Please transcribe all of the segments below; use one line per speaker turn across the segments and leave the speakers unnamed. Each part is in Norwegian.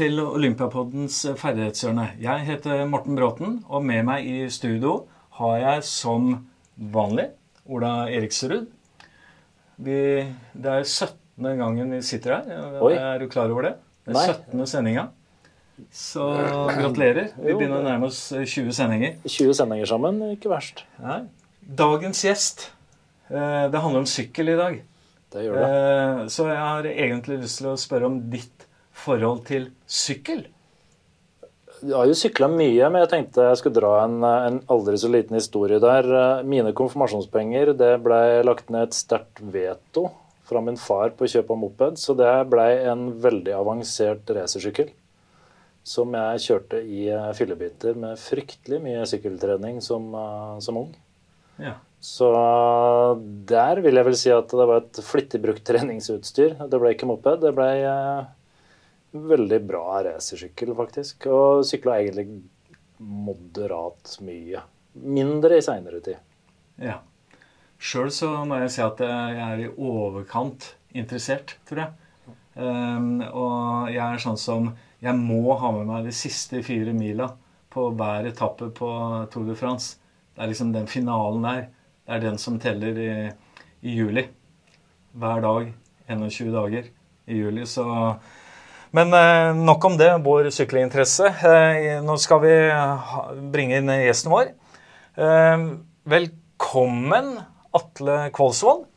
til Olympiapoddens ferdighetshjørne. Jeg heter Morten Bråten, og med meg i studio har jeg som vanlig Ola Eriksrud. Vi, det er 17. gangen vi sitter her.
Oi.
Er du klar over det? Det er 17. sendinga. Så gratulerer. Vi begynner å nærme oss 20 sendinger.
20 sendinger sammen, ikke verst.
Nei. Dagens gjest eh, Det handler om sykkel i dag.
Det gjør det.
Eh, Så jeg har egentlig lyst til å spørre om ditt forhold til sykkel.
Jeg har jo sykla mye, men jeg tenkte jeg skulle dra en, en aldri så liten historie der. Mine konfirmasjonspenger det ble lagt ned et sterkt veto fra min far på kjøp av moped, så det ble en veldig avansert racersykkel. Som jeg kjørte i fyllebiter med fryktelig mye sykkeltrening som, som ung.
Ja.
Så der vil jeg vel si at det var et flittig brukt treningsutstyr. Det ble ikke moped, det ble eh, veldig bra racersykkel, faktisk. Og sykla egentlig moderat mye. Mindre i seinere tid.
ja. Sjøl så må jeg si at jeg er i overkant interessert, tror jeg. Um, og jeg er sånn som Jeg må ha med meg de siste fire mila på hver etappe på Tour de France. Det er liksom den finalen der. Det er den som teller i, i juli. Hver dag. 21 dager i juli. Så Men eh, nok om det, vår sykkelinteresse. Eh, nå skal vi bringe inn gjesten vår. Eh, velkommen, Atle Kvålsvold.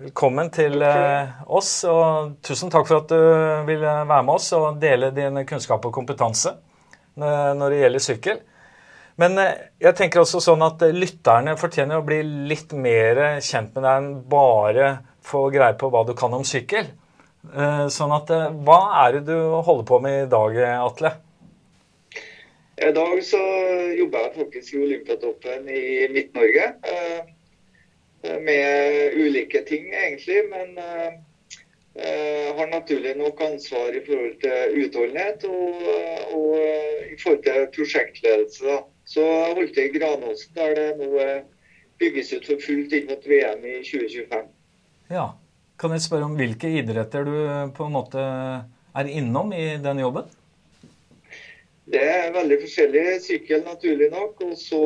Velkommen til oss, og tusen takk for at du ville være med oss og dele din kunnskap og kompetanse når det gjelder sykkel. Men jeg tenker også sånn at lytterne fortjener å bli litt mer kjent med deg enn bare få greie på hva du kan om sykkel. Eh, Sånn at eh, Hva er det du holder på med i dag, Atle?
I dag så jobber jeg faktisk i Olympiatoppen i Midt-Norge. eh, Med ulike ting, egentlig. Men eh, har naturlig nok ansvar i forhold til utholdenhet og, og i forhold til prosjektledelse. Da. Så jeg holdt til i Granåsen, der det nå bygges ut for fullt inn mot VM i 2025.
Ja. Kan jeg spørre om hvilke idretter du på en måte er innom i den jobben?
Det er veldig forskjellig sykkel, naturlig nok. Og så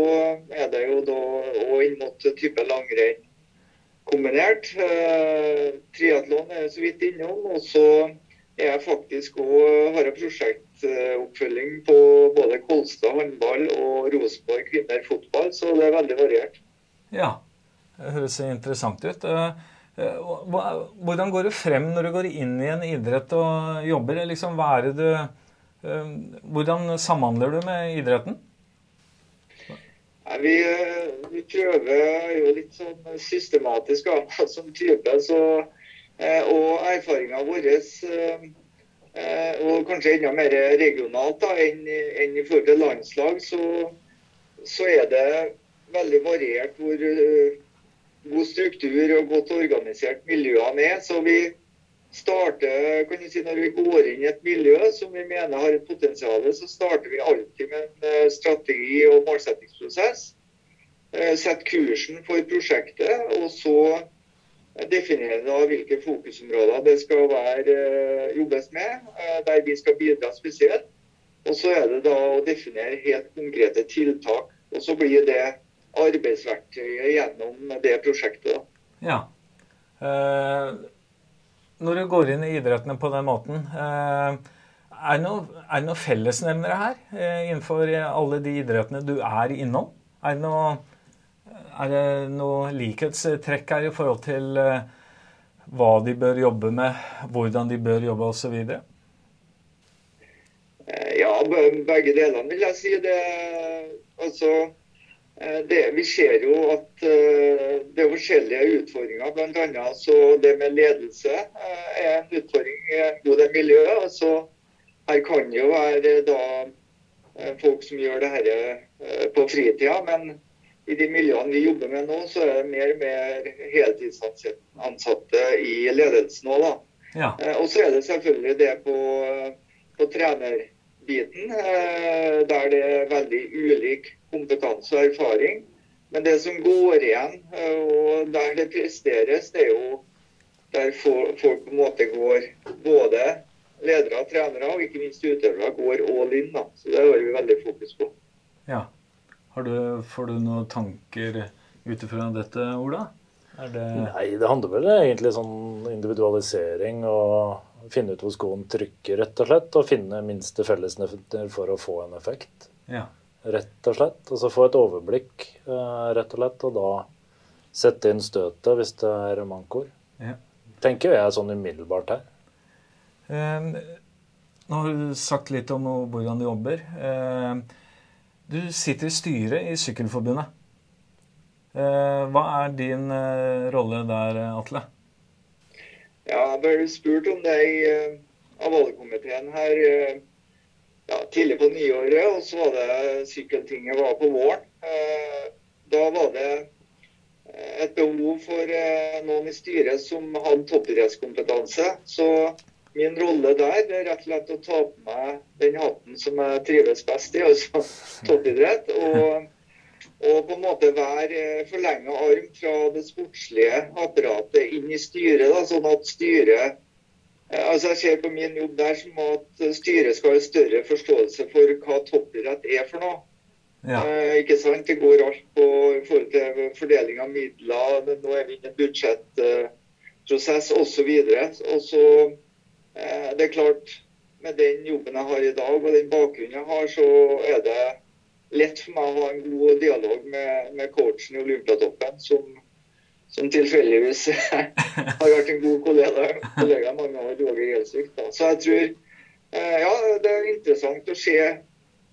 er det jo da òg inn mot type langrenn kombinert. Eh, Triatlon er så vidt innom. Og så er jeg faktisk òg har jeg prosjektoppfølging på både Kolstad håndball og Rosenborg kvinner fotball, så det er veldig variert.
Ja, det høres interessant ut. Eh, Hvordan går du frem når du går inn i en idrett og jobber? Liksom, du, eh, hvordan samhandler du med idretten?
Vi, eh, vi prøver jo litt sånn systematisk oss som type. Så, eh, og erfaringa vår, eh, eh, og kanskje enda mer regionalt da, enn, enn i forhold til landslag, så, så er det veldig variert hvor eh, god struktur og godt organisert miljøene er. Så vi starter, kan du si, når vi går inn i et miljø som vi mener har et potensial, så starter vi alltid med en eh, strategi- og målsettingsprosess. Setter kursen for prosjektet, og så definerer da hvilke fokusområder det skal være eh, jobbes med, eh, der vi skal bidra spesielt. Og så er det da å definere helt konkrete tiltak. Og så blir det arbeidsverktøyet gjennom det prosjektet.
Ja. Eh, når du går inn i idrettene på den måten, eh, er det noen noe fellesnevnere her eh, innenfor alle de idrettene du er innom? Er det noe, er det noe likhetstrekk her i forhold til eh, hva de bør jobbe med, hvordan de bør jobbe osv.?
Eh, Ja, be- begge delene vil jeg si. Det, altså, det, vi ser jo at eh, det er forskjellige utfordringer. Blant annet så det med ledelse eh, er en utfordring i det miljøet. Altså, her kan det jo være da eh, folk som gjør det eh, på fritida, men i de miljøene vi jobber med nå, så er det mer og mer heltidsansatte i ledelsen òg, da.
Ja.
Eh, Og så er det selvfølgelig det på, på trenerbiten, eh, der det er veldig ulik kompetanse og erfaring. Men det som går igjen, eh, og der det presteres, det er jo der folk på en måte går både ledere, trenere og ikke minst utøvere går all in. da. Så det har vi veldig fokus på.
Ja. Du, får du noen tanker ut ifra dette, Ola?
Det... Nei, det handler vel egentlig sånn individualisering og finne ut hvor skoen trykker, rett og slett. Og finne minste fellesnevner for å få en effekt.
Ja.
Rett og slett. Og så få et overblikk, eh, rett og slett. Og da sette inn støtet hvis det er mankoer.
Ja.
Tenker jeg sånn umiddelbart her.
Eh, nå har du sagt litt om hvordan du jobber. Eh, du sitter i styret i Sykkelforbundet. Eh, hva er din eh, rolle der, Atle?
Ja, jeg ble spurt om det i av valgkomiteen her ja, tidlig på nyåret. Og så var det sykkeltinget var på våren. Da var det et behov for noen i styret som hadde toppidrettskompetanse. Så min rolle der det er rett og slett å ta på meg den hatten som jeg trives best i, altså toppidrett. Og og på en måte være eh, forlenga arm fra det sportslige apparatet inn i styret. Da, sånn at styret eh, altså Jeg ser på min jobb der som at styret skal ha større forståelse for hva toppidrett er for noe.
Ja.
Eh, ikke sant? Det går alt på i forhold til fordeling av midler. Nå er vi inne i en budsjettprosess osv. Og så eh, Det er klart, med den jobben jeg har i dag og den bakgrunnen jeg har, så er det lett for meg å ha en god dialog med, med coachen i Olympiatoppen, som, som tilfeldigvis har vært en god kollega, kollega mange år, Roger Gjelsvik. Så jeg tror eh, ja, det er interessant å se,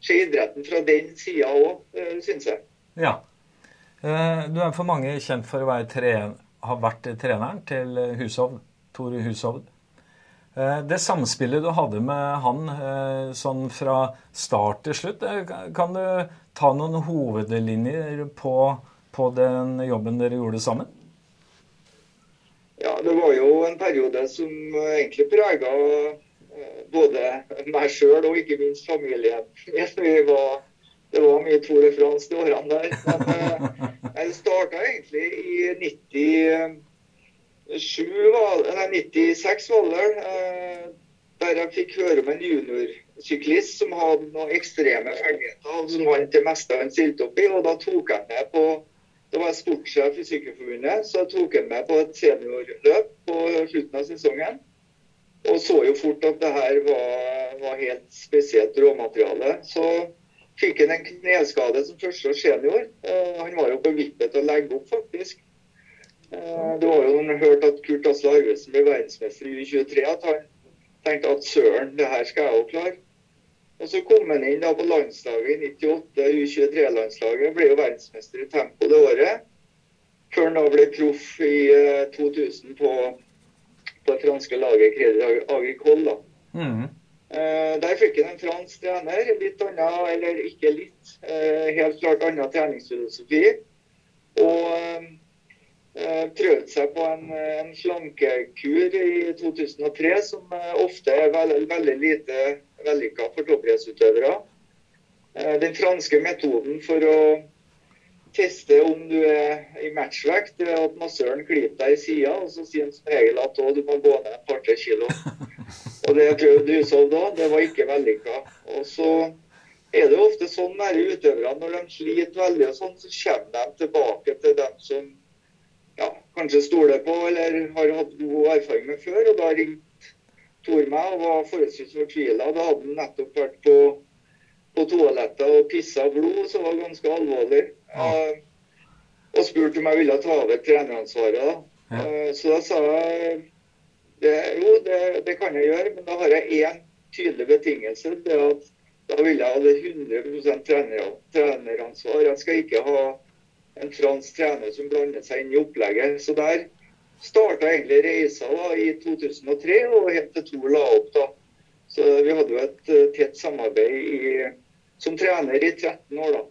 se idretten fra den sida òg, syns jeg.
Ja. Eh, du er for mange kjent for å være tre, ha vært treneren til Hushovd, Tore Hushovd. Eh, det samspillet du hadde med han eh, sånn fra start til slutt, eh, kan du ta noen hovedlinjer på, på den jobben dere gjorde sammen?
Ja, det var jo en periode som egentlig prega både meg sjøl og ikke minst familien. Var, det var mye Tour de France de årene der. Men jeg starta egentlig i 90 nei, 96 var det eh, der jeg fikk høre om en juniorsyklist som hadde noen ekstreme ferdigheter, som vant det meste han stilte opp i. og Da tok jeg med på Da var sportssjef i Sykkelforbundet, så jeg tok han med på et seniorløp på slutten av sesongen. Og så jo fort at det her var, var helt spesielt råmateriale. Så fikk han en kneskade som første senior. Han var jo på vippet til å legge opp, faktisk. Eh, var jo noen hørt at Kurt Asle Arvesen ble verdensmester i U23. At han tenkte at søren, det her skal jeg jo klare. Og så kom han inn da på landslaget i 98, U23-landslaget. Ble jo verdensmester i tempo det året. Før han da ble proff i 2000 eh, på, på det franske laget Crédit Agricole. da.
Mm.
Uh, der fikk han en fransk trener. Litt annen, eller ikke litt, uh, helt klart annen treningsfilosofi. Og Eh, prøvde seg på en, en slankekur i 2003 som eh, ofte er veldig, veldig lite vellykka for toppidrettsutøvere. Eh, den franske metoden for å teste om du er i matchvekt, er at massøren klyper deg i sida, og så sier han som regel at du må gå ned et par-tre kilo. Og det prøvde Hushovd òg, det var ikke vellykka. Og så er det jo ofte sånn med utøverne, når de sliter veldig, og sånn, så kommer de tilbake til dem som kanskje stoler på eller har hatt god erfaring med før. Og da ringte Tor meg og var forholdsvis fortvila. Da hadde han nettopp vært på, på toalettet og pissa blod, som var ganske alvorlig. Ja. Uh, og spurte om jeg ville ta over treneransvaret. Ja. Uh, så da sa jeg det, jo, det, det, kan jeg gjøre, men da har jeg én tydelig betingelse. det at Da vil jeg ha det 100 trener, treneransvar. Jeg skal ikke ha en fransk trener som blandet seg inn i opplegget. Så der starta egentlig reisa da, i 2003, og helt til Tor la opp. da. Så vi hadde jo et uh, tett samarbeid i, som trener i 13 år, da.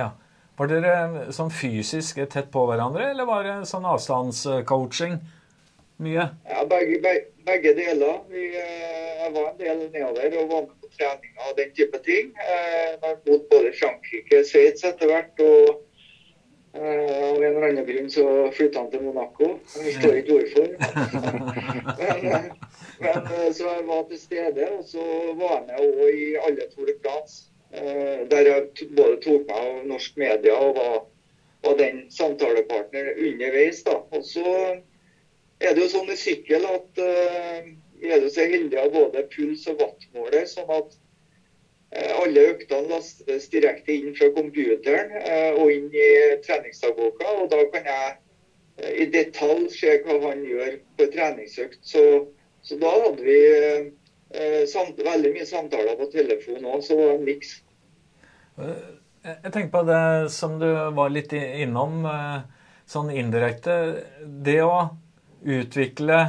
Ja. Var dere eh, sånn fysisk tett på hverandre, eller var det sånn avstandscoaching? Mye?
Ja, begge, begge, begge deler. Vi, uh, jeg var en del nedover og var med på treninger og den type ting. Uh, mot både Frankrike Sveits etter hvert. og Eh, og en eller annen grunn så flytta han til Monaco. Jeg forstår ikke hvorfor. men, men, så jeg var til stede, og så var jeg med også i alle Tour de France. Der jeg både tok meg av norsk media og var, var den samtalepartner underveis. da. Og så er det jo sånn i sykkel at vi er jo så heldige av både puls og wattmåler, sånn at alle øktene lastes direkte inn fra computeren uh, og inn i treningsdagboka. Og da kan jeg i detalj se hva han gjør på treningsøkt. Så, så da hadde vi samt, veldig mye samtaler på telefon òg, så det var en miks.
Jeg tenker på det som du var litt innom, sånn indirekte. Det å utvikle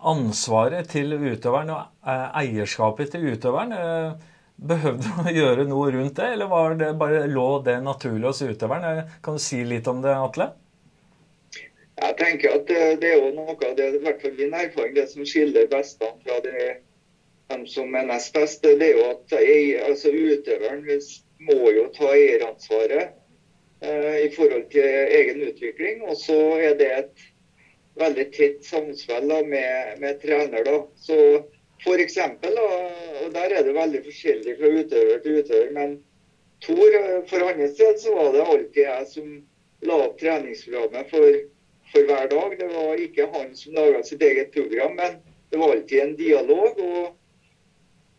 ansvaret til utøveren og eh, eierskapet til utøveren. Eh, behøvde du å gjøre noe rundt det, eller var det bare lå det naturlig hos utøveren? Eh, kan du si litt om det, Atle?
Jeg tenker at det er jo noe av det, i hvert fall min erfaring, det som skiller bestene fra de, dem som er nest best, det er jo at altså, utøveren må jo ta eieransvaret eh, i forhold til egen utvikling. Og så er det et veldig tett samspill med, med, trener. da. Så for eksempel, og Der er det veldig forskjellig fra utøver til utøver. Men Tor, for hans del så var det alltid jeg som la opp treningsprogrammet for, for hver dag. Det var ikke han som laga sitt eget program, men det var alltid en dialog. og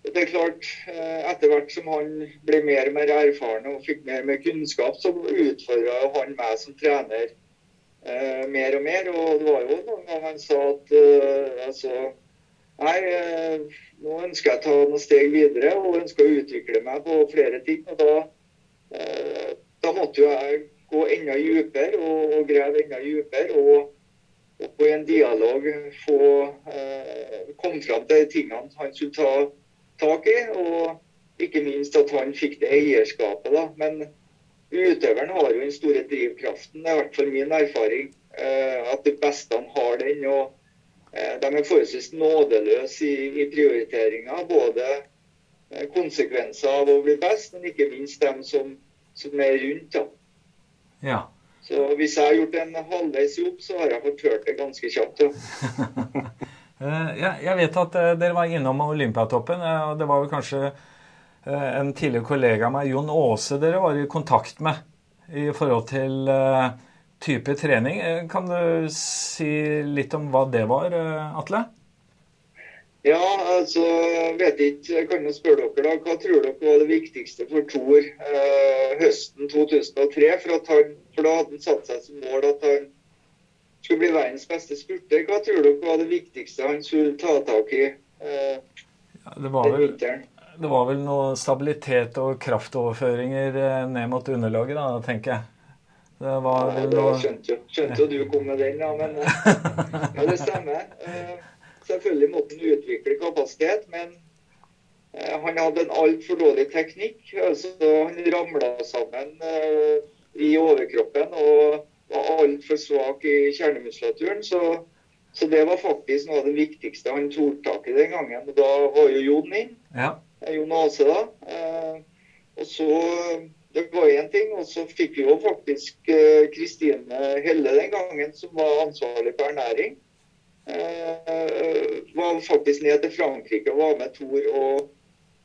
det er klart, eh, Etter hvert som han ble mer og mer erfaren og fikk mer og mer kunnskap, så utfordra han meg som trener eh, mer og mer. Og det var jo noen ganger han sa at eh, altså Nei, eh, nå ønsker jeg å ta noen steg videre og ønsker å utvikle meg på flere ting. og Da, eh, da måtte jo jeg gå enda dypere og, og grave enda dypere. Og, og på en dialog få eh, komme fram til de tingene han skulle ta tak i. Og ikke minst at han fikk det eierskapet. da, men Utøveren har jo den store drivkraften, det er i hvert fall min erfaring. Eh, at de beste har den. og De er forholdsvis nådeløse i, i prioriteringa. Både eh, konsekvenser av å bli best, men ikke minst dem som, som er rundt. Da.
Ja.
Så hvis jeg har gjort en halvveis jobb, så har jeg fått hørt det ganske kjapt.
Ja. jeg vet at dere var innom Olympiatoppen. og Det var vel kanskje Eh, en tidligere kollega av meg, Jon Aase, dere var i kontakt med i forhold til type trening. Eh, kan du si litt om hva det var, Atle?
Ja, altså, jeg vet ikke. Jeg kan jo spørre dere da. Hva tror dere var det viktigste for Thor eh, høsten 2003? For, han, for, da hadde han satt seg som mål at han skulle bli verdens beste spurter. Hva tror dere var det viktigste han skulle ta tak i eh,
ja, det var vel, vinteren? det var vel noe stabilitet og kraftoverføringer eh, ned mot underlaget, da, tenker jeg.
Det var ja, det skjønte, jo, skjønte du kom med den, ja, men ja, det stemmer. Eh, selvfølgelig måtte han utvikle kapasitet, men eh, han hadde en altfor dårlig teknikk. altså Han ramla sammen i overkroppen og var altfor svak i kjernemuskulaturen. så så det var faktisk noe av det viktigste han tok tak i den gangen. Og da var jo Jon inn.
Ja.
Jon Ase, da. Eh, og så Det var én ting. Og så fikk vi jo faktisk eh, Kristine Helle den gangen, som var ansvarlig for ernæring. Eh, var faktisk ned til Frankrike og var med Tor og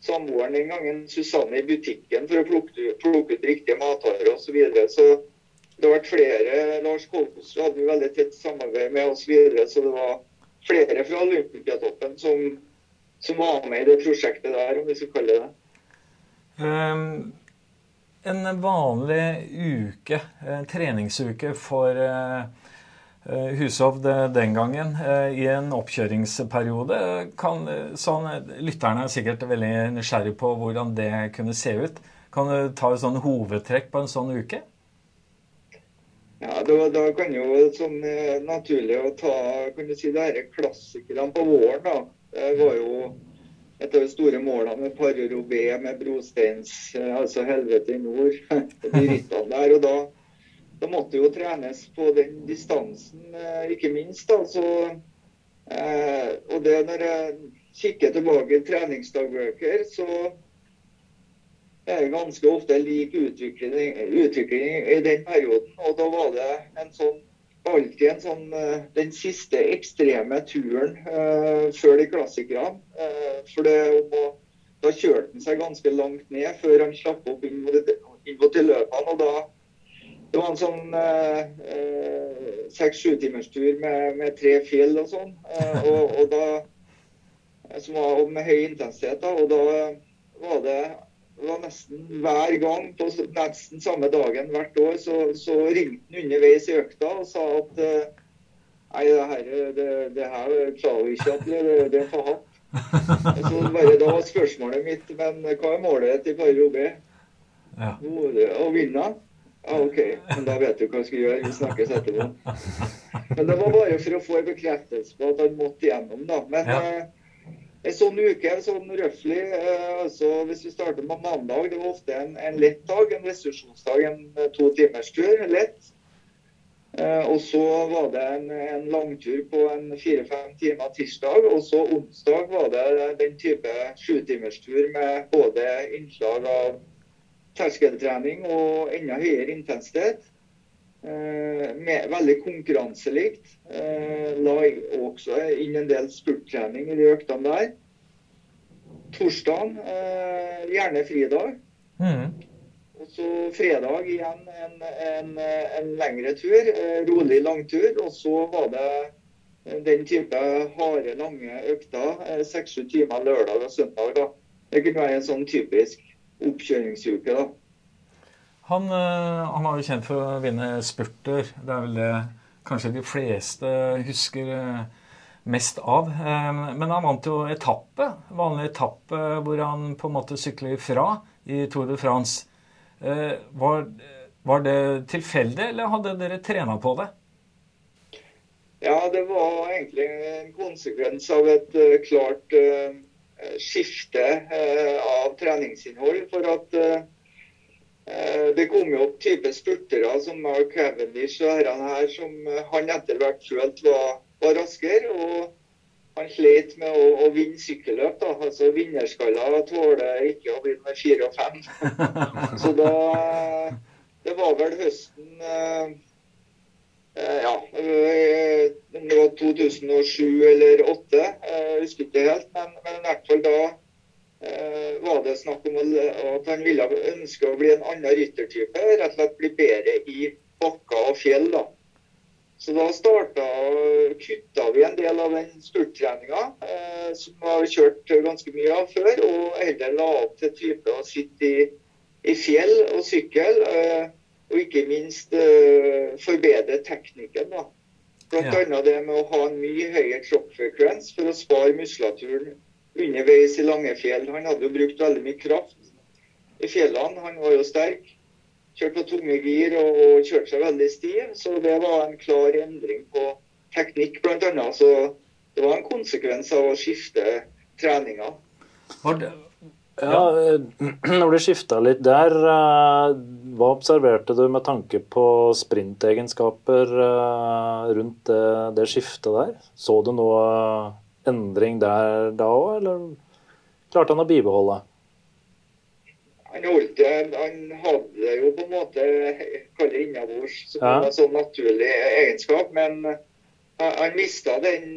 samboeren den gangen, Susanne, i butikken for å plukke, plukke ut riktige matvarer osv. Så, videre. så det har vært flere. Lars Kolkos hadde jo veldig tett samarbeid med oss videre, så det var flere fra Olympiatoppen som, som var med i det prosjektet der, om vi skal kalle det det.
Um, en vanlig uke, en treningsuke for uh, Hushovd den gangen i en oppkjøringsperiode, kan, sånn, lytterne er sikkert veldig nysgjerrig på hvordan det kunne se ut. Kan du ta et sånn hovedtrekk på en sånn uke?
Ja, da, da kan jo sånn eh, naturlig å ta kan du si, det klassikerne på våren. da. Det var jo et av de store målene med Parerobé, med brosteins, eh, altså helvete i nord. de rittene der, og da, da måtte jo trenes på den distansen, eh, ikke minst. altså, og det når jeg kikker tilbake i treningsdagbøker, så er ganske ofte lik utvikling, utvikling i den perioden. Og da var det en sånn alltid en sånn uh, den siste ekstreme turen uh, før de klassikerne. Uh, for det, da kjørte han seg ganske langt ned før han slapp opp inn mot løpene. og da det var en sånn seks-sju eh, timers tur med, med, tre fjell og sånn. Eh, og, og, da Som var med høy intensitet. da, Og da var det, det var nesten hver gang på nesten samme dagen hvert år så, så ringte han underveis i økta og sa at Nei, det her, det, det her klarer vi ikke. at Det, det er for hardt. Så bare da var spørsmålet mitt Men hva er målet til Kari Robé? Ja. Å vinne. Ah, OK, men da vet du hva jeg skal gjøre. Vi snakkes etterpå. Men det var bare for å få en bekreftelse på at han måtte igjennom, da. Men ja. En sånn uke, sånn røftlig eh, altså Hvis vi starter på mandag, det var ofte en, en lett dag, en restitusjonsdag, en eh, to timers tur. Lett. Eh, og så var det en, en langtur på en fire-fem timer tirsdag. Og så onsdag var det den type sjutimerstur med både innslag av terskeltrening og enda høyere intensitet. Eh, med, veldig konkurranselikt. Eh, la også inn en del spurttrening i de øktene der. Torsdag eh, gjerne fridag. Mm. Og så fredag igjen en, en, en lengre tur. Rolig langtur. Og så var det den type harde, lange økter. Seks-sju timer lørdag og søndag. da. Det kunne være en sånn typisk oppkjøringsuke. da.
Han, eh, han var jo kjent for å vinne spurter. Det er vel det kanskje de fleste husker eh, mest av. Eh, men han vant jo etappe, vanlig etappe hvor han på en måte sykler fra i Tour de France. Var, var det tilfeldig, eller hadde dere trena på det?
Ja, det var egentlig en konsekvens av et klart skifte av treningsinnhold. For at det kom jo opp type spurtere som Mark Cavendish og herrene her, som eh, han etter hvert følte var, var, raskere. og Han slet med å, å vinne sykkelløp. da, altså Vinnerskaller tåler ikke å vinne med fire og fem. Så da Det var vel høsten eh, ja, det var 2007 eller 2008, jeg husker ikke helt. Men, men i hvert fall da Eh, var det snakk om at han ville ønske å bli en annen ryttertype. Rett og slett bli bedre i bakker og fjell. da. Så da starta, kutta vi en del av den spurttreninga, eh, som vi har kjørt ganske mye av før, og heller la opp til type å sitte i, i fjell og sykkel. Eh, og ikke minst eh, forbedre teknikken. da. Blant ja. det med å ha en mye høyere kroppsfrekvens for å spare muskulaturen underveis i Langefjell. Han hadde jo brukt veldig mye kraft i fjellene. Han var jo sterk. Kjørte på tunge gir og, og kjørte seg veldig stiv. Så det var en klar endring på teknikk, bl.a. Så det var en konsekvens av å skifte treninga.
Ja, når du skifta litt der, eh, hva observerte du med tanke på sprintegenskaper eh, rundt det, det skiftet der? Så du noe endring der da òg, eller klarte han å bibeholde?
Han, holdt, han hadde jo på en måte kall det innabords som ja. en sånn naturlig egenskap. Men han mista den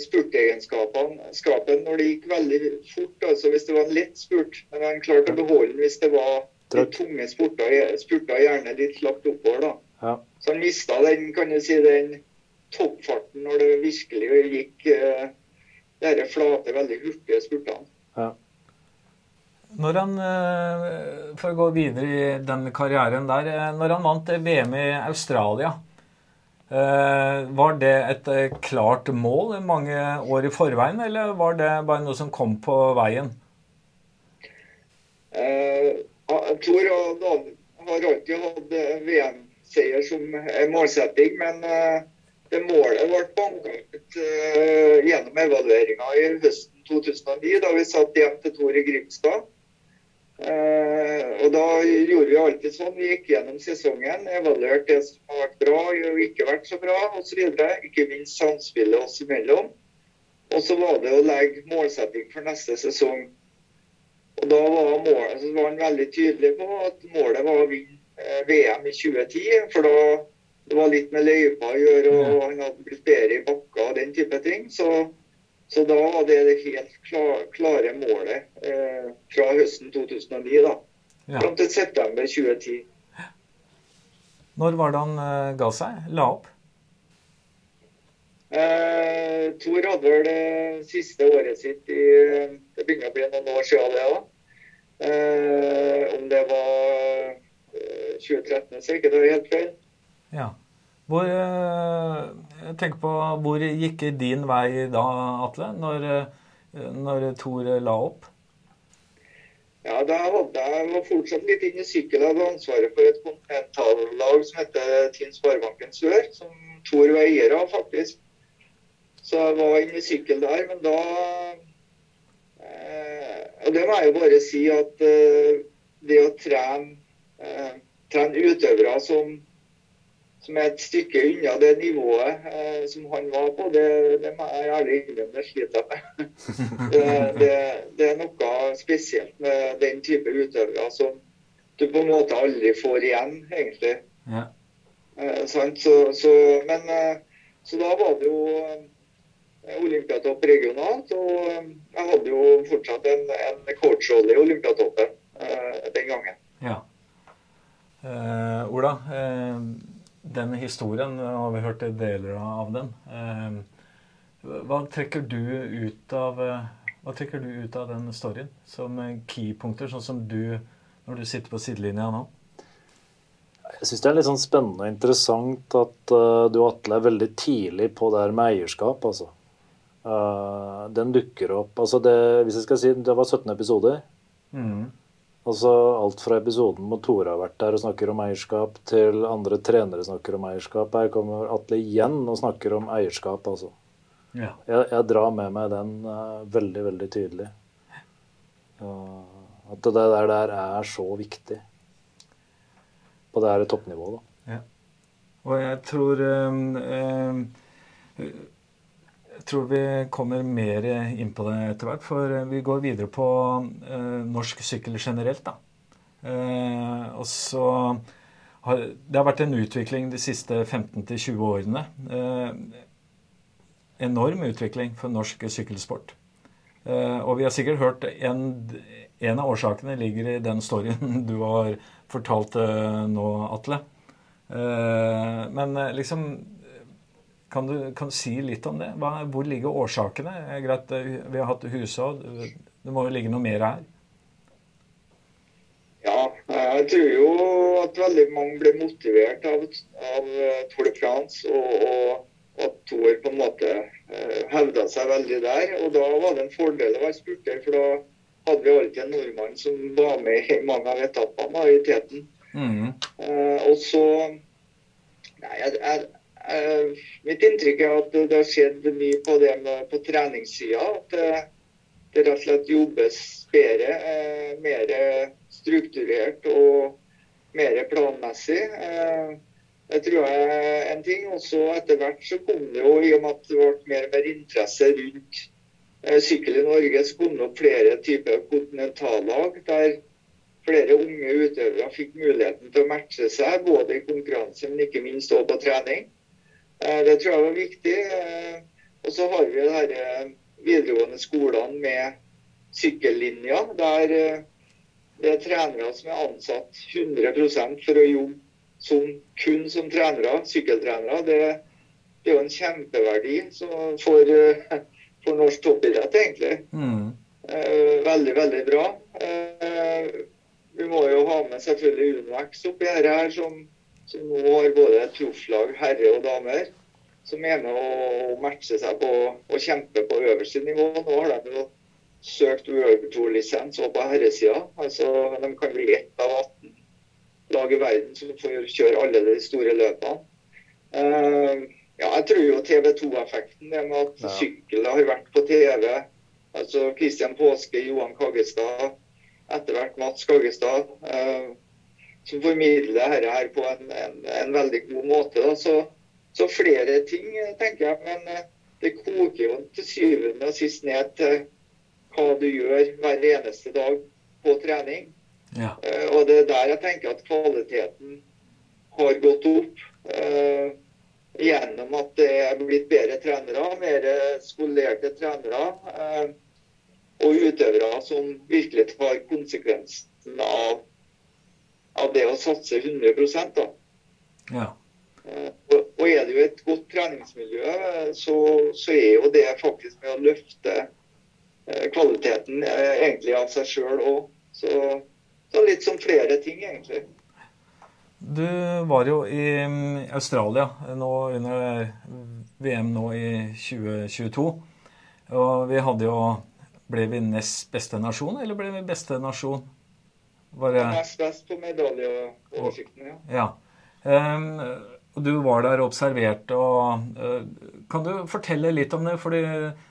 spurteegenskapen spurtegenskapen når det gikk veldig fort. altså Hvis det var en lett spurt. Men han klarte å beholde den hvis det var de tunge spurter, spurter gjerne litt lagt oppover. da. Ja. Så han mista den, kan du si, den toppfarten når det virkelig gikk uh, disse flate, veldig hurtige spurtene. Ja.
Når han, eh, For å gå videre i den karrieren der. Eh, når han vant VM i Australia, eh, var det et klart mål mange år i forveien, eller var det bare noe som kom på veien?
Jeg tror han har alltid hatt VM-seier som målsetting, men det målet ble banka ut uh, gjennom evalueringa i høsten 2009, da vi satt hjem til Tor i Grimstad. Uh, og Da gjorde vi alltid sånn. Vi gikk gjennom sesongen, evaluerte det som har vært bra og ikke vært så bra osv. Ikke minst samspillet oss imellom. Og så var det å legge målsetting for neste sesong. Og da var, målet, så var han veldig tydelig på at målet var å vinne eh, VM i 2010. For da det var litt med løypa å gjøre, og han hadde blitt bedre i bakka og den type ting. Så, så da var det det helt klar, klare målet eh, fra høsten 2009 da,
Ja.
fram til september 2010.
Når var det han eh, ga seg? La opp?
Eh, Tor hadde vel det siste året sitt i Det begynner å bli noen år siden det da. Eh, om det var eh, 2013, så er ikke det helt feil.
Ja. Hvor, eh, jeg på, hvor gikk din vei da, Atle, når, eh, når Tor la opp?
Ja, da hadde jeg fortsatt litt inn i sykkel. Jeg hadde ansvaret for et kontinentallag som heter Tinn Sparebanken Sør, som Tor var eier av, faktisk. Så jeg var inne i sykkel der, men da eh, Og det må jeg jo bare si at eh, det å trene, eh, trene utøvere som, som er et stykke unna det nivået eh, som han var på, det, det må jeg ærlig innrømme det sliter jeg med. det, det, det er noe spesielt med den type utøvere som du på en måte aldri får igjen, egentlig.
Ja.
Eh, sant? Så, så, men, eh, så da var det jo eh, Olympiatopp regionalt, og eh, jeg hadde jo fortsatt en, en coachrolle i Olympiatoppen eh, den gangen.
ja. Eh, Ola, eh, den historien, har vi hørt deler av den. Eh, hva trekker du ut av eh, du ut av den storyen som eh, keypunkter, sånn som du når du sitter på sidelinja nå?
Jeg syns det er litt sånn spennende og interessant at uh, du Atle er veldig tidlig på det her med eierskap, altså. Uh, den dukker opp altså det, Hvis jeg skal si det var 17 episoder.
Mm.
Altså alt fra episoden hvor Tore har vært der og snakker om eierskap, til andre trenere snakker om eierskap. Her kommer Atle igjen og snakker om eierskap, altså.
Ja.
Jeg, jeg drar med meg den uh, veldig, veldig tydelig. Uh, at det der, der er så viktig på det her toppnivået, da.
Og jeg tror um, eh, Jeg tror vi kommer mer inn på det etter hvert, for vi går videre på eh, norsk sykkel generelt, da. Eh, og så har Det har vært en utvikling de siste 15-20 årene. Eh, enorm utvikling for norsk sykkelsport. Eh, og vi har sikkert hørt en, en av årsakene ligger i den storyen du har fortalt eh, nå, Atle. Eh, men eh, liksom kan du, kan du si litt om det? Hva, hvor ligger årsakene? Greit, eh, vi har hatt husråd. Det må jo ligge noe mer her?
Ja, jeg tror jo at veldig mange ble motivert av, av eh, Tour de France, og, og at Tour på en måte eh, hevda seg veldig der. Og da var det en fordel å være spurter, for da hadde vi alltid en nordmann som var med i mange av etappene majoriteten. i teten.
Mhm.
Eh, og så Nei, jeg, jeg, jeg, mitt inntrykk er at det har skjedd mye på det med, på treningssida. At det, det rett og slett jobbes bedre, eh, mer strukturert og mer planmessig. Eh, det tror jeg er en ting. Og så etter hvert så kom det jo, i og med at det ble mer og mer interesse rundt eh, sykkel i Norge, så kom det opp flere typer kontinentallag der flere unge utøvere fikk muligheten til å matche seg, både i konkurranse, men ikke minst også på trening. Eh, Det tror jeg var viktig. Eh, Og så har vi de eh, videregående skolene med sykkellinjer, der det er trenere som er ansatt 100 for å jobbe som, kun som trenere, sykkeltrenere. Det, det er jo en kjempeverdi for, for norsk toppidrett, egentlig. Eh, veldig, veldig bra. Vi må jo ha med selvfølgelig Unvex oppi her, her som, som nå har både profflag, herre og damer, som mener å matche seg på og kjempe på øverste nivå. Nå har de jo søkt World Tour-lisens òg på herresida. Altså, de kan bli ett av 18 lag i verden som får kjøre alle de store løpene. Uh, ja, jeg tror jo TV 2-effekten, det med at
Ja.
sykler har vært på TV. Altså Christian Påske, Johan Kaggestad, etter hvert Mats Kaggestad. Eh, som formidler dette her på en, en, en veldig god måte. Så, så flere ting, eh, tenker jeg. Men eh, det koker jo til syvende og sist ned til hva du gjør hver eneste dag på trening.
Ja.
Uh, og det er der jeg tenker at kvaliteten har gått opp. Uh, gjennom at det er blitt bedre trenere, mer skolerte trenere. Uh, og utøvere som virkelig tar konsekvensen av, av det å satse 100 da.
ja.
Eh, Og, og er det jo et godt treningsmiljø, så, så er jo det faktisk med å løfte eh, kvaliteten eh, egentlig av seg sjøl òg. Så, så litt som flere ting, egentlig.
Du var jo i mm, Australia nå under VM nå i 2022. Og vi hadde jo Ble vi nest beste nasjon, eller ble vi beste nasjon? Var det
Nest best på medaljeoversikten, ja.
Ja. Um, du var der og observerte. og uh, Kan du fortelle litt om det? Fordi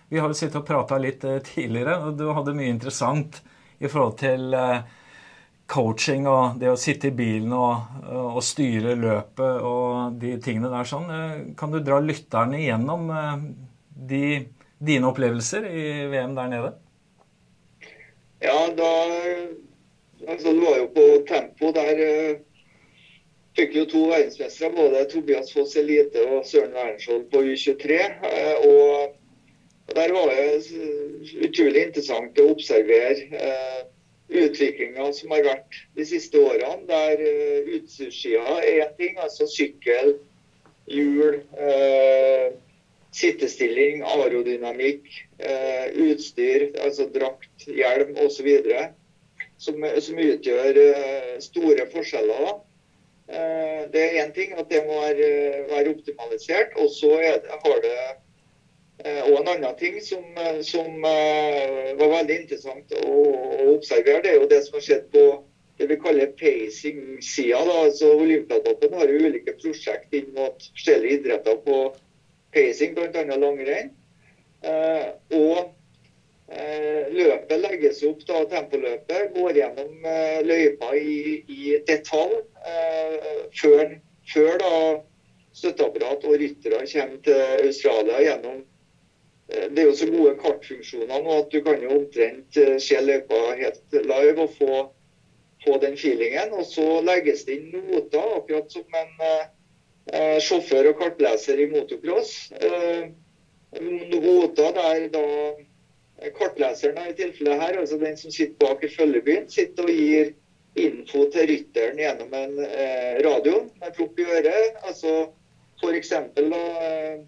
vi har jo sittet og prata litt uh, tidligere, og du hadde mye interessant i forhold til uh, coaching og det å sitte i bilen og, og styre løpet og de tingene der sånn. Kan du dra lytterne igjennom eh, de, dine opplevelser i VM der nede?
Ja, da Altså, du var jo på tempo. Der uh, fikk jo to verdensmestere, både Tobias Foss Elite og Søren Wernskjold på U23. Uh, og der var det utrolig interessant å observere eh, utviklinga som har vært de siste årene. Der eh, utstyrssida er én ting, altså sykkel, hjul, eh, sittestilling, aerodynamikk, eh, utstyr, altså drakt, hjelm osv. Som, som utgjør eh, store forskjeller. da. Eh, Det er én ting at det må være, være optimalisert. Og så har det eh, og en annen ting som, eh, som eh, var veldig interessant å, å observere, det er jo det som har skjedd på det vi kaller pacing-sida. altså Olympiatoppen har jo ulike prosjekt inn mot forskjellige idretter på pacing, bl.a. langrenn. Eh, og eh, løpet legges opp, da, tempoløpet går gjennom eh, løypa i, i detalj eh, før, før da støtteapparat og ryttere kommer til Australia gjennom eh, Det er jo så gode kartfunksjoner nå at du kan jo omtrent eh, se løypa helt live og få, få den feelingen. Og så legges det inn noter, akkurat som en eh, eh, sjåfør og kartleser i motocross. Eh, noter der da kartleseren i tilfellet her, altså den som sitter bak i følgebyen, sitter og gir info til rytteren gjennom en eh, radio med propp i øret. Altså f.eks. eh,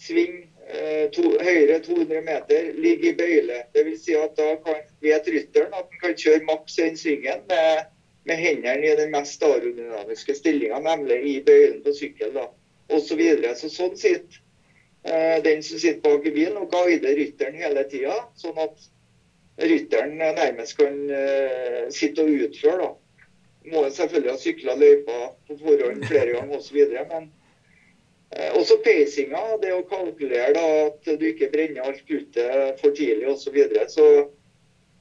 sving eh, to, høyre 200 meter, ligge i bøyle. Dvs. Si at da kan, vet rytteren at han kan kjøre maks den svingen med, med hendene i den mest aerodynamiske stillinga, nemlig i bøylen på sykkel. da, og Så, videre. så sånn sitter den som sitter bak i bilen og guider rytteren hele tida, sånn at rytteren nærmest kan eh, sitte og utføre. da. Må selvfølgelig ha sykla løypa på forhånd flere ganger osv. Men eh, også peisinga, det å kalkulere da, at du ikke brenner alt kruttet for tidlig osv. Så, videre. så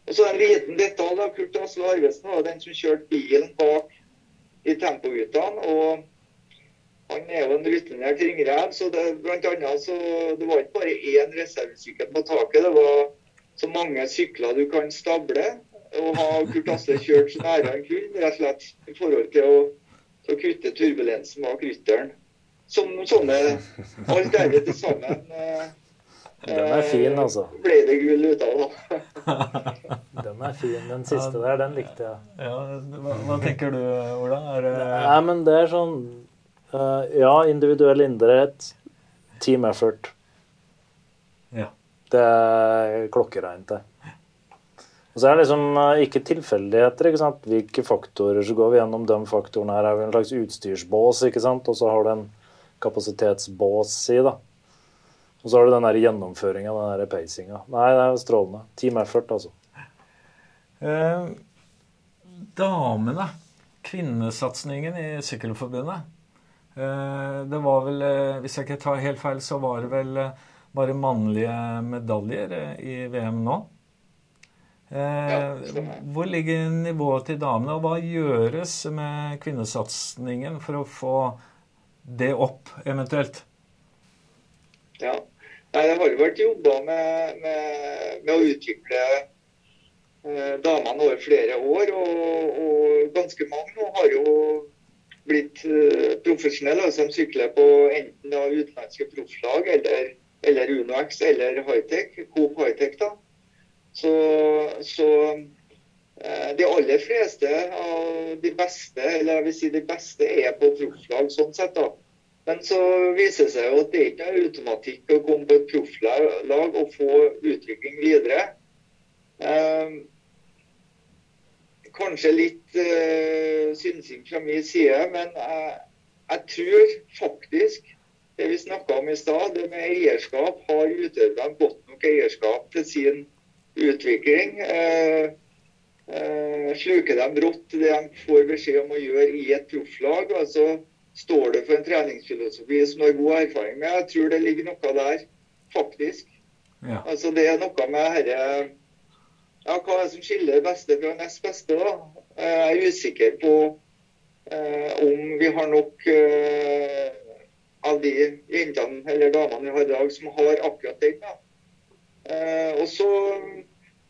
og så en liten detalj. da, Kurt Asle Arvesen var den som kjørte bilen bak i tempoguttene. og han er jo en rutinert ringrev, så det, blant annet, så det var ikke bare én reservesykkel på taket. Det var så mange sykler du kan stable. Og har Kurt Asle kjørt så nære han kunne, rett og slett i forhold til å, til å kutte turbulensen bak rytteren. Som sånne Alt dette til sammen eh,
Den er fin, altså.
ble det gull ut av. da.
Den er fin. Den siste der, den likte jeg.
Ja, hva, hva tenker du, Ola? Er det
Nei, men det er sånn eh, Ja, individuell idrett. Team effort.
Ja.
Det er klokkereint, det. Og så er det liksom eh, ikke tilfeldigheter. ikke sant? Hvilke faktorer så går vi gjennom de faktorene her. er vi en slags utstyrsbås, ikke sant? og så har du en kapasitetsbås i. da. Og så har du den gjennomføringa, den der pacinga. Nei, det er strålende. Team effort, altså.
Eh, damene, kvinnesatsingen i Sykkelforbundet. Eh, det var vel, eh, hvis jeg ikke tar helt feil, så var det vel eh, bare mannlige medaljer eh, i VM nå. Eh, hvor ligger nivået til damene, og hva gjøres med kvinnesatsingen for å få det opp, eventuelt?
Ja. Nei, det har jo vært jobba med, med, med å utvikle damene over flere år. Og, og ganske mange nå har jo blitt profesjonelle. altså De sykler på enten da utenlandske profflag eller, eller UnoX eller Hightech, Coop Hightech. da. Så, så de aller fleste av de beste, eller jeg vil si de beste, er på profflag sånn sett. da. Men så viser det seg jo at det ikke er automatikk å komme på et profflag og få utvikling videre. Eh, kanskje litt uh, synsing fra min side, men jeg, jeg tror faktisk det vi snakka om i stad, det med eierskap, har utøverne godt nok eierskap til sin utvikling. Eh, eh, sluker de rått det de får beskjed om å gjøre i et profflag? altså står det for en treningsfilosofi som du har god erfaring med. Jeg tror det ligger noe der, faktisk. Ja. Altså Det er noe med herre ja, Hva er det som skiller det beste fra nest beste? da? Jeg er usikker på eh, om vi har nok eh, av de jentene eller damene vi har i dag som har akkurat den. da. Eh, og så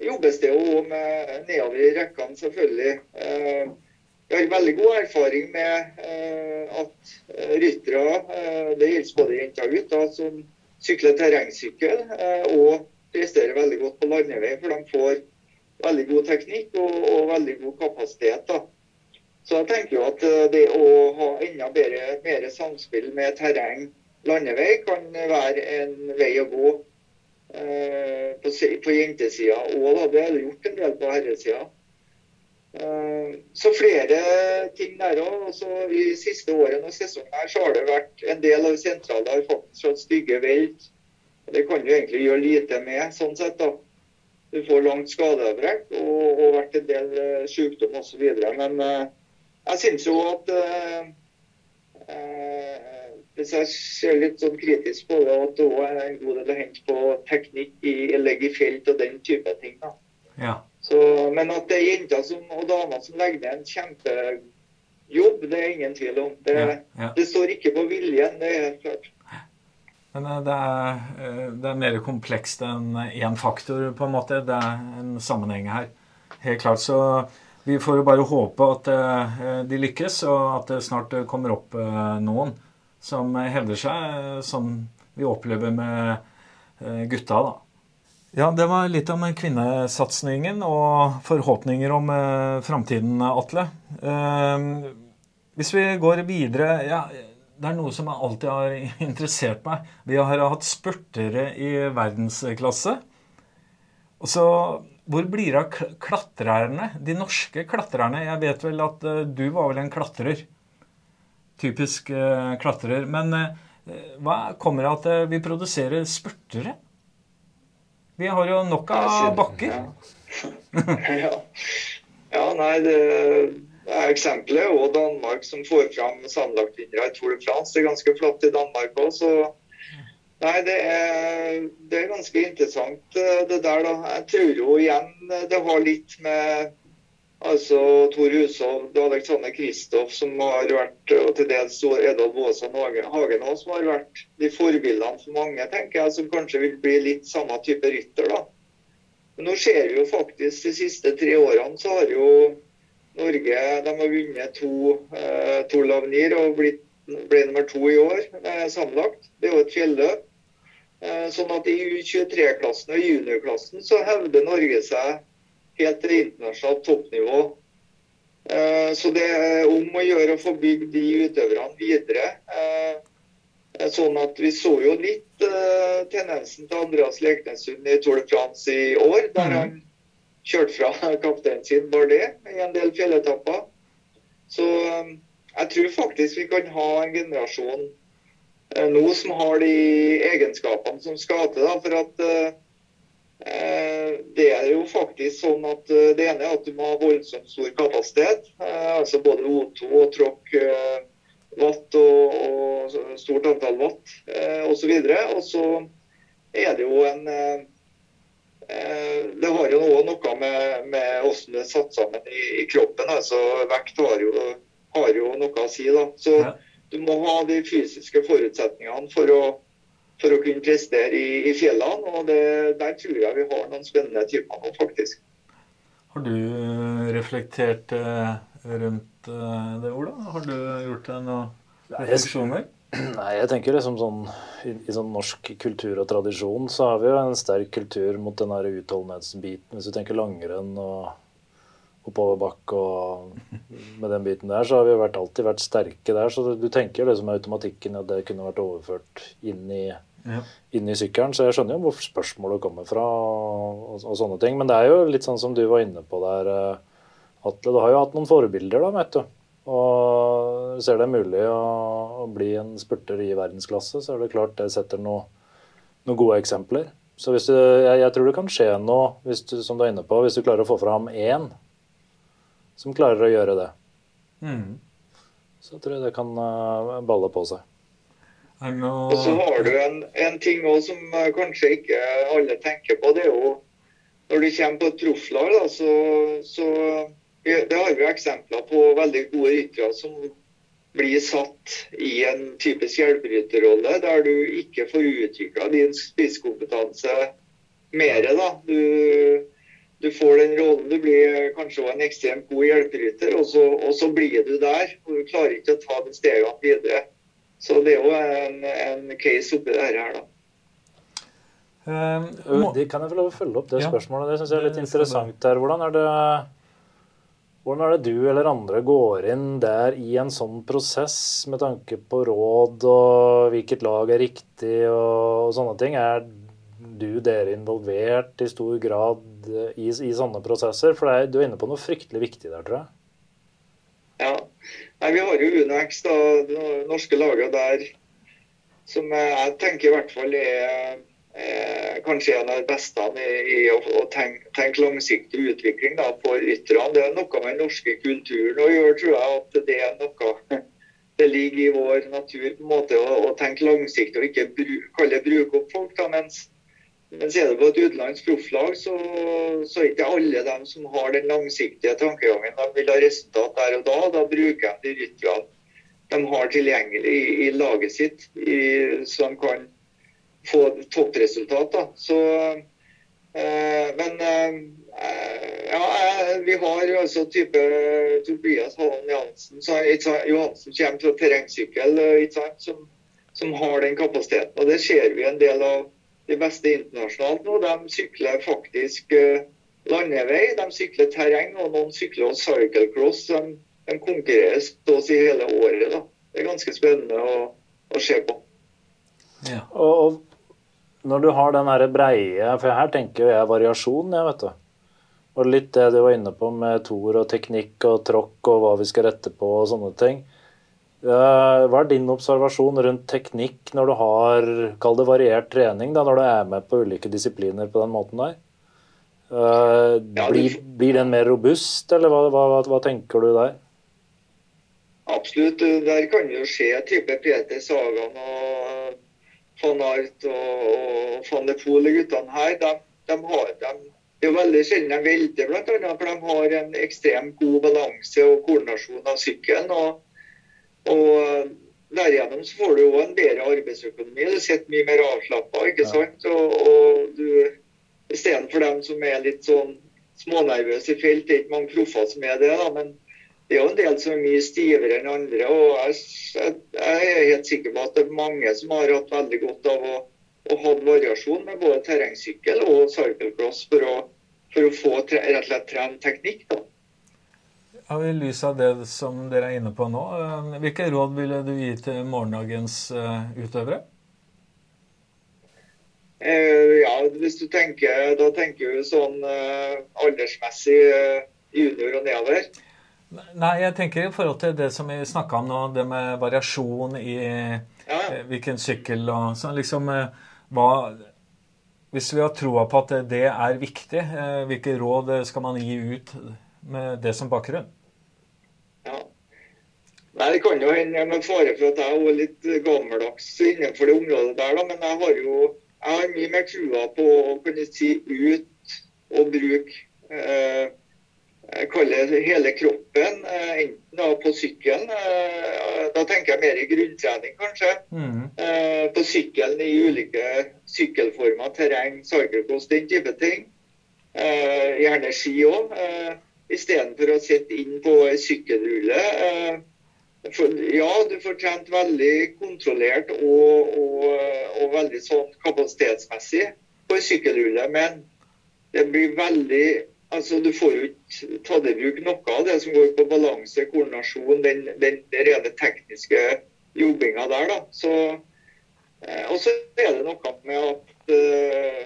jobbes det jo med nedover i rekkene, selvfølgelig. Eh, jeg har veldig god erfaring med eh, at eh, ryttere, eh, det gjelder både jenter og gutter, som sykler terrengsykkel eh, og presterer veldig godt på landevei. For de får veldig god teknikk og, og veldig god kapasitet. Da. Så jeg tenker jo at eh, det å ha enda bedre mer samspill med terreng landevei kan være en vei å gå eh, på, på jentesida òg. Det er gjort en del på herresida. Eh, så flere ting der òg. I siste året og sesongen her så har det vært en del av sentrale har faktisk hatt stygge velt. Det kan du egentlig gjøre lite med, sånn sett. da. Du får langt skadeavbrekk og, og vært en del uh, sykdom osv. Men uh, jeg syns jo at uh, hvis jeg ser litt sånn kritisk på det, at det òg er en god del å hente på teknikk i, legg i felt og den type ting. da. Ja. Så, men at det er jenter som, og damer som legger ned en kjempejobb, det er ingen tvil om. Det, ja, ja. det står ikke på viljen, det er helt klart.
Men eh, det er, eh, det er mer komplekst enn én faktor, på en måte. Det er en sammenheng her. Helt klart. Så vi får jo bare håpe at eh, de lykkes, og at det snart kommer opp noen som hevder seg, som vi opplever med gutta, da. Ja, det var litt om kvinnesatsingen og forhåpninger om framtiden, Atle. Hvis vi går videre ja, Det er noe som alltid har interessert meg. Vi har hatt spurtere i verdensklasse. Og så Hvor blir det av klatrerne? De norske klatrerne? Jeg vet vel at eh, du var vel en klatrer. Typisk eh, klatrer. Men eh, hva kommer det av at vi produserer spurtere? Vi har jo nok av bakker.
Ja. ja. nei, det, eksempelet er jo Danmark som får fram sammenlagtvinnere i Tour de France. Det er ganske flott i Danmark òg, så Nei, det er, det er, ganske interessant eh, det der, da. Jeg tror jo igjen det har litt med Altså Tor Hushovd og Alexander Kristoff, som har vært, og til dels Edvald Våsan Hagen òg, som har vært de forbildene for mange, tenker jeg, som kanskje vil bli litt samme type rytter. da. Men nå ser vi jo faktisk de siste tre årene så har jo Norge de har vunnet to eh, Tour Lavnir og blitt, ble nummer to i år eh, sammenlagt. Det er jo et fjelløp. Eh, sånn at i U23-klassen og juniorklassen så hevder Norge seg helt til internasjonalt toppnivå. Eh, så det er om å gjøre å få bygd de utøverne videre. Eh, sånn at Vi så jo litt tendensen til Andreas Leknessund i Tour de France i år, der mhm. han kjørte fra kapteinen sin Bardet i en del fjelletapper. Så jeg tror faktisk vi kan ha en generasjon nå som har de egenskapene som skal til for at Eh, det er jo faktisk sånn at eh, det ene er at du må ha voldsomt stor kapasitet. Eh, altså både O2 og tråkk watt og, og, stort antall watt osv. Og så er det jo en Det har jo noe med, med hvordan det er satt sammen i, i, kroppen. altså Vekt har jo, har jo noe å si. da. Så du må ha de fysiske forutsetningene for å for å kunne prestere i, i fjellene. og det, Der tror jeg vi har noen spennende typer nå, faktisk.
Har du reflektert rundt det, Ola? Har du gjort deg noen refleksjoner?
Nei, jeg tenker liksom sånn i, i, sånn norsk kultur og tradisjon så har vi jo en sterk kultur mot den der utholdenhetsbiten. Hvis du tenker langrenn og oppoverbakke og med den biten der, så har vi vært, alltid vært sterke der. Så du tenker liksom automatikken at det kunne vært overført inn i, ja. inn i sykkelen. Så jeg skjønner jo hvor spørsmålet kommer fra og, og, og, sånne ting. Men det er jo litt sånn som du var inne på der, eh, Atle. Du har jo hatt noen forbilder, da, vet du. Og ser det er mulig å, å, bli en spurter i verdensklasse, så er det klart det setter noen noe gode eksempler. Så du, jeg, jeg, tror det kan skje noe, hvis du, som du er inne på, hvis du klarer å få fram én som klarer å gjøre det. Mm. Så tror jeg det kan uh, balle på seg.
Og så har du en, en ting også som uh, kanskje ikke alle tenker på. Det er jo når du kommer på et profflag, så, så det har vi eksempler på veldig gode ryttere som blir satt i en typisk hjelperytterrolle, der du ikke får utvikla din spisskompetanse mer. Da. Du, du, får den rollen. Du blir kanskje en ekstremt god hjelperytter, og, og, så blir du der. og Du klarer ikke å ta de stegene videre. Så det er jo en, en case oppi det her, da.
Um, må... Kan jeg få lov å følge opp det ja. spørsmålet? Det syns jeg er litt interessant. der. Hvordan er det hvordan er det du eller andre går inn der i en sånn prosess med tanke på råd og hvilket lag er riktig og, sånne ting? Er du dere involvert i stor grad i, i sånne prosesser? For er, du er inne på noe fryktelig viktig der, tror jeg.
Ja. Nei, vi har jo UNEX, da, norske laget der, som jeg tenker i hvert fall er eh, kanskje en av de beste i, i å, å tenke, tenke, langsiktig utvikling da, for rytterne. Det er noe med den norske kulturen å gjøre, tror jeg. At det er noe det ligger i vår natur på en måte å, å tenke langsiktig og ikke bru, kalle bruke opp folk. Da, mens, men ser du på et utenlandsk profflag, så, så er ikke alle dem som har den langsiktige tankegangen. De vil ha resultat der og da. Da bruker de de rytterne de har tilgjengelig i, i laget sitt, i, så de kan få toppresultat. Da. Så, eh, men eh, ja, eh, vi har altså type Tobias Halland Johansen, Johansen kommer fra terrengsykkel som, som, har den kapasiteten. Og Det ser vi en del av de beste internasjonalt nå. De sykler faktisk landevei, de sykler terreng, og noen sykler cyclecross. De, de konkurrerer så å si hele året. Da. Det er ganske spennende å, å se på.
Ja. Og, når du har den breie For her tenker jeg variasjon, jeg, vet du. Og litt det du var inne på med tor og teknikk og tråkk og hva vi skal rette på og sånne ting. Hva er din observasjon rundt teknikk når du har kall det variert trening, da, når du er med på ulike disipliner på den måten der? Blir, blir den mer robust, eller hva, hva, hva, tenker du der?
Absolutt. Der kan jo skje type Peter Sagan og van Art og, og van de Poel, guttene her, de, de har, de, det er veldig sjelden de velter, bl.a. For de har en ekstremt god balanse og koordinasjon av sykkelen. Og, og derigjennom så får du òg en bedre arbeidsøkonomi. Du sitter mye mer avslappa, ikke sant. Og, og du Istedenfor dem som er litt sånn smånervøse i felt, det er ikke mange proffer som er det, da, men det er jo en del som er mye stivere enn andre. og jeg, jeg, er helt sikker på at det er mange som har hatt veldig godt av å, å ha variasjon med både terrengsykkel og cyclecross for å, for å få tre, rett og slett trent teknikk. da.
Ja, I lys av det som dere er inne på nå, eh, hvilke råd ville du gi til morgendagens eh, utøvere?
Eh, ja, hvis du tenker, Da tenker du sånn eh, aldersmessig eh, junior og nedover.
Nei, jeg tenker i forhold til det som vi snakka om nå, det med variasjon i ja. Eh, hvilken sykkel og sånn. Liksom eh, hva Hvis vi har troa på at det er viktig, eh, hvilke råd skal man gi ut med det som bakgrunn?
Ja. Nei, Det kan jo hende med fare for at jeg er litt gammeldags innenfor det området der, da, men jeg har jo jeg har mye mer trua på å kunne si ut og bruke eh, kaller hele kroppen, eh, enten på sykkelen eh, Da tenker jeg mer i grunntrening, kanskje. Mm. Eh, på sykkelen i ulike sykkelformer, terreng, cyclecross, den type ting. Eh, gjerne ski òg. Eh, Istedenfor å sitte inn på sykkelrulle. Eh, ja, du får trent veldig kontrollert og, og, og veldig sånn kapasitetsmessig på sykkelrulle. Men det blir veldig Altså, Du får jo ikke tatt i bruk noe av det som går på balanse, koordinasjon, den, den, den rene tekniske jobbinga der. da. Så, eh, og så er det noe med at uh,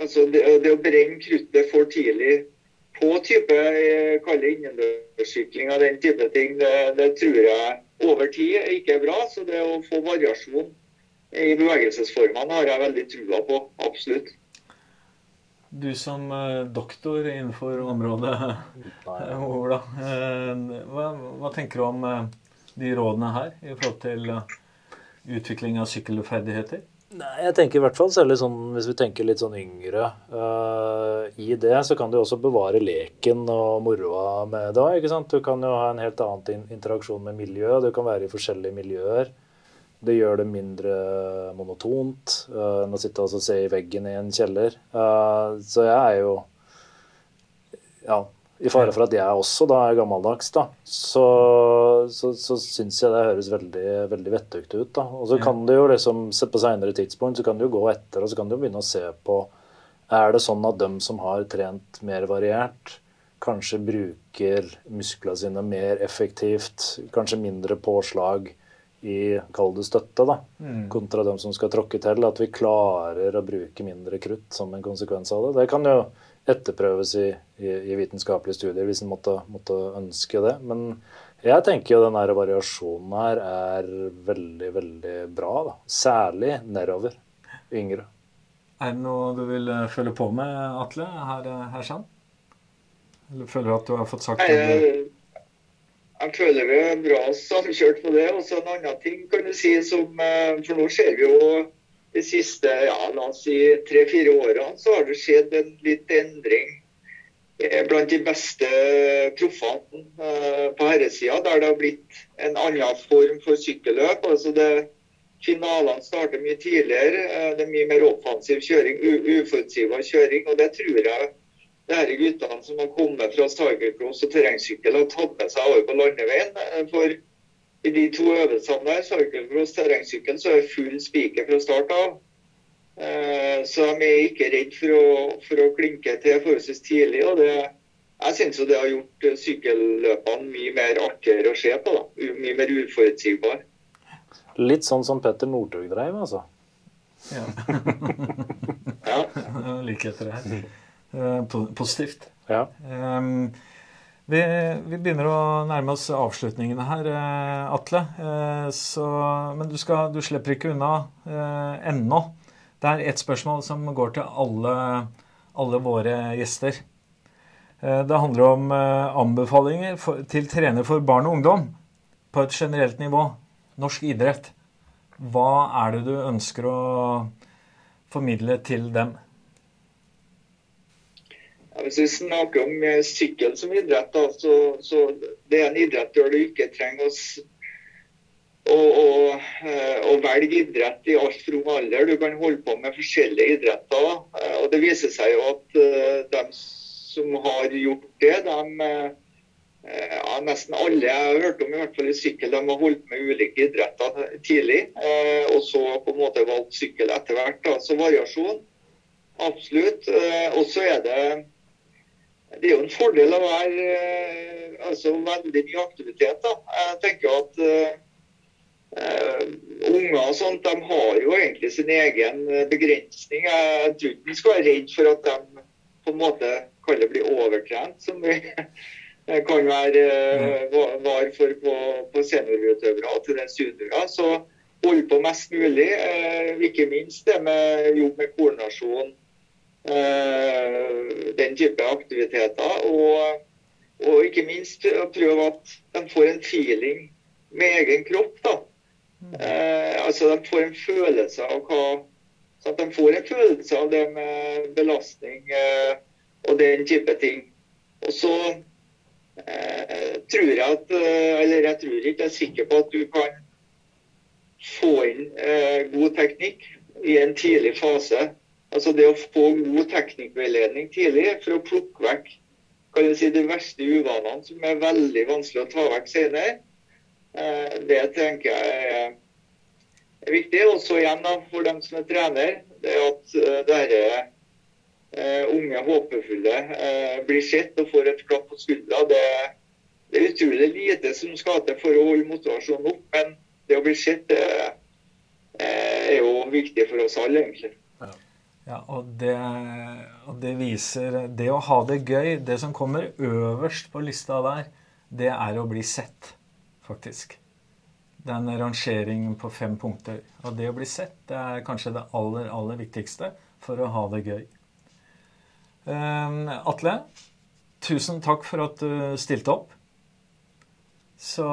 altså det, det, å brenne kruttet for tidlig på type eh, kalle innendørssykling og den type ting, det, det, tror jeg over tid ikke er bra. Så det å få variasjon i bevegelsesformene har jeg veldig trua på. Absolutt.
Du som uh, doktor innenfor området, Ola. Uh, hva, hva, tenker du om uh, de rådene her i forhold til utvikling av sykkelferdigheter?
Nei, jeg tenker i hvert fall særlig sånn, Hvis vi tenker litt sånn yngre i det, så kan du også bevare leken og moroa med det òg. Du kan jo ha en helt annen interaksjon med miljøet. Du kan være i forskjellige miljøer. Det gjør det mindre monotont uh, enn å sitte og se i veggen i en kjeller. Uh, så jeg er jo ja, i fare for at jeg også da er gammeldags, da, så, så, så syns jeg det høres veldig, veldig vettugt ut. da. Og så kan du jo liksom, på seinere tidspunkt så kan du jo gå etter og så kan du jo begynne å se på Er det sånn at dem som har trent mer variert, kanskje bruker musklene sine mer effektivt, kanskje mindre påslag? I kall det støtte, da, mm. kontra dem som skal tråkke til. At vi klarer å bruke mindre krutt som en konsekvens av det. Det kan jo etterprøves i, i, i vitenskapelige studier hvis en måtte, måtte, ønske det. Men jeg tenker jo den her variasjonen her er veldig, veldig bra. da. Særlig nedover yngre.
Er det noe du vil eh, følge på med, Atle, her, eh, her sånn? Eller føler du at du har fått sagt det?
Jeg føler vi er bra samkjørt på det. Og så en annen ting kan du si som eh, For nå ser vi jo de siste ja, la oss si tre-fire årene så har det skjedd en litt endring eh, blant de beste proffene eh, på herresida, der det har blitt en annen form for sykkelløp. altså det Finalene starter mye tidligere. Det er mye mer offensiv kjøring, uforutsigbar kjøring. og Det tror jeg de guttene som har kommet fra cyclecross og terrengsykkel, har tatt med seg over på landeveien. Eh, for i de to øvelsene der, cyclecross terrengsykkel, så er det full spiker fra start av. Eh, så de er ikke redd for å, for å klinke til forholdsvis tidlig. og det jeg syns det har gjort sykkelløpene mye mer artigere å se på. da. Mye mer uforutsigbar.
Litt sånn som Petter Northug dreiv, altså.
Ja. ja. Likheter her. Eh, positivt.
Ja.
Vi, vi, begynner å nærme oss avslutningene her, uh, Atle. Uh, så, men du, skal, du, slipper ikke unna uh, ennå. Det er ett spørsmål som går til alle, alle våre gjester. Det handler om anbefalinger for, til trener for barn og ungdom på et generelt nivå. Norsk idrett. Hva er det du ønsker å formidle til dem?
Hvis vi snakker om eh, sykkel som idrett, da, så, så det er en idrett der du ikke trenger å, å, eh, å velge idrett i altfor ung alder. Du kan holde på med forskjellige idretter. Eh, og Det viser seg jo at de som har gjort det, de ja, nesten alle jeg har hørt om i hvert fall i sykkel, de har holdt med ulike idretter tidlig. og så på en måte valgt sykkel etter hvert. Så variasjon, absolutt. og så er det det er jo en fordel å være eh, altså, veldig mye aktivitet. Da. Jeg tenker at uh, unger og sånt, de har jo egentlig sin egen begrensning. Jeg tror ikke vi skal være redd for at de på en måte kan bli overtrent, som vi kan være uh, var for på, på seniorutøvere og til dels juniorer. Så holde på mest mulig. Uh, ikke minst det med jobb med koordinasjon den type aktiviteter. Og, og, ikke minst prøve at de får en feeling med egen kropp. da. Eh, altså De får en følelse av hva så at de får en følelse av det med belastning eh, og den type ting. Og så eh, tror jeg at eh, Eller jeg tror ikke, jeg er sikker på at du kan få inn eh, god teknikk i en tidlig fase Altså det å få god teknikkveiledning tidlig for å plukke vekk kan si, de verste uvanene som er veldig vanskelig å ta vekk senere, eh, det tenker jeg er, viktig. viktig. Også igjen da, for dem som er trener, det er at uh, dette uh, unge håpefulle blir sett og får et klapp på skuldra. Det, det, er utrolig lite som skal til for å holde motivasjonen opp, men det å bli sett er jo viktig for oss alle, egentlig.
Ja, og det, og det, viser Det å ha det gøy, det som kommer øverst på lista der, det er å bli sett, faktisk. Den rangeringen på fem punkter. Og det å bli sett, det er kanskje det aller, aller viktigste for å ha det gøy. Um, Atle, tusen takk for at du stilte opp. Så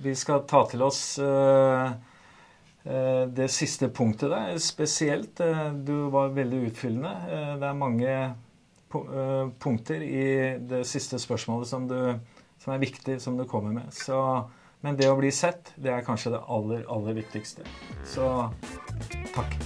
vi skal ta til oss uh, det siste punktet der, spesielt, eh, du var veldig utfyllende. Eh, det er mange punkter i det siste spørsmålet som, du, som er viktig, som du kommer med. Så, men det å bli sett, det er kanskje det aller, aller viktigste. Så takk.